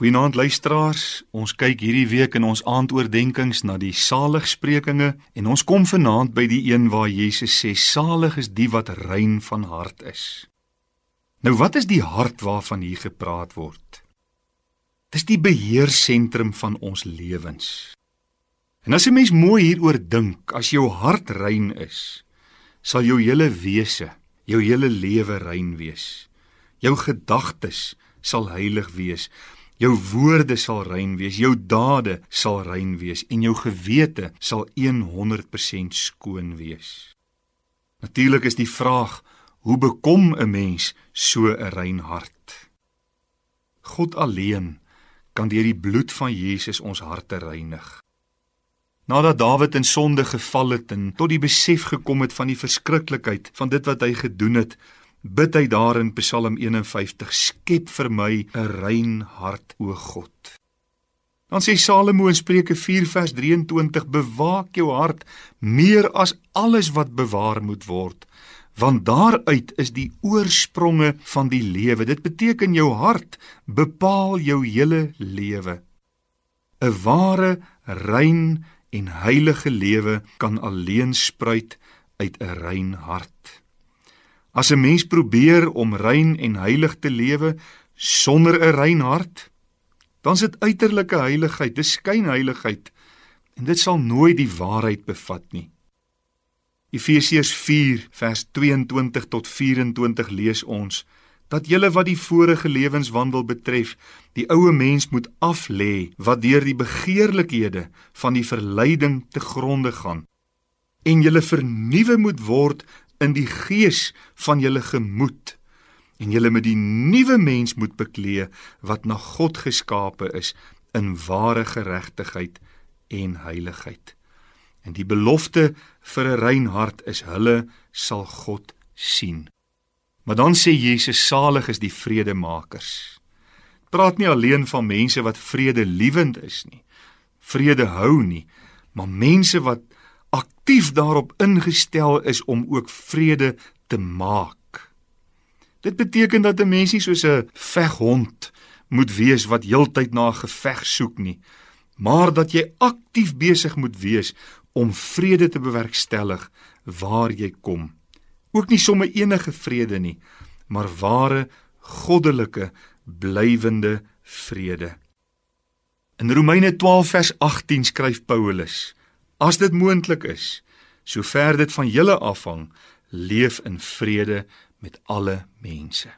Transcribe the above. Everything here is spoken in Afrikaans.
Goeienaand luisteraars. Ons kyk hierdie week in ons aandoordenkings na die saligsprekinge en ons kom vanaand by die een waar Jesus sê salig is die wat rein van hart is. Nou wat is die hart waarvan hier gepraat word? Dis die beheersentrum van ons lewens. En as 'n mens mooi hieroor dink, as jou hart rein is, sal jou hele wese, jou hele lewe rein wees. Jou gedagtes sal heilig wees. Jou woorde sal rein wees, jou dade sal rein wees en jou gewete sal 100% skoon wees. Natuurlik is die vraag, hoe bekom 'n mens so 'n rein hart? God alleen kan deur die bloed van Jesus ons harte reinig. Nadat Dawid in sonde geval het en tot die besef gekom het van die verskriklikheid van dit wat hy gedoen het, bid hy daar in Psalm 51: Skep vir my 'n rein hart, o God. Dan sê Salomo in Spreuke 4 vers 23: Bewaak jou hart meer as alles wat bewaar moet word, want daaruit is die oorspronge van die lewe. Dit beteken jou hart bepaal jou hele lewe. 'n Ware, rein en heilige lewe kan alleen spruit uit 'n rein hart. As 'n mens probeer om rein en heilig te lewe sonder 'n rein hart, dan is dit uiterlike heiligheid, dis skynheiligheid en dit sal nooit die waarheid bevat nie. Efesiërs 4 vers 22 tot 24 lees ons dat julle wat die vorige lewenswandel betref, die ou mens moet aflê wat deur die begeerlikhede van die verleiding te gronde gaan en julle vernuwe moet word in die gees van julle gemoed en julle met die nuwe mens moet beklee wat na God geskape is in ware geregtigheid en heiligheid. En die belofte vir 'n rein hart is hulle sal God sien. Maar dan sê Jesus salig is die vredemakers. Praat nie alleen van mense wat vredelewend is nie. Vrede hou nie, maar mense wat aktief daarop ingestel is om ook vrede te maak. Dit beteken dat 'n mens nie soos 'n veghond moet wees wat heeltyd na 'n geveg soek nie, maar dat jy aktief besig moet wees om vrede te bewerkstellig waar jy kom. Ook nie sommer enige vrede nie, maar ware goddelike blywende vrede. In Romeine 12 vers 18 skryf Paulus: As dit moontlik is, sover dit van julle afhang, leef in vrede met alle mense.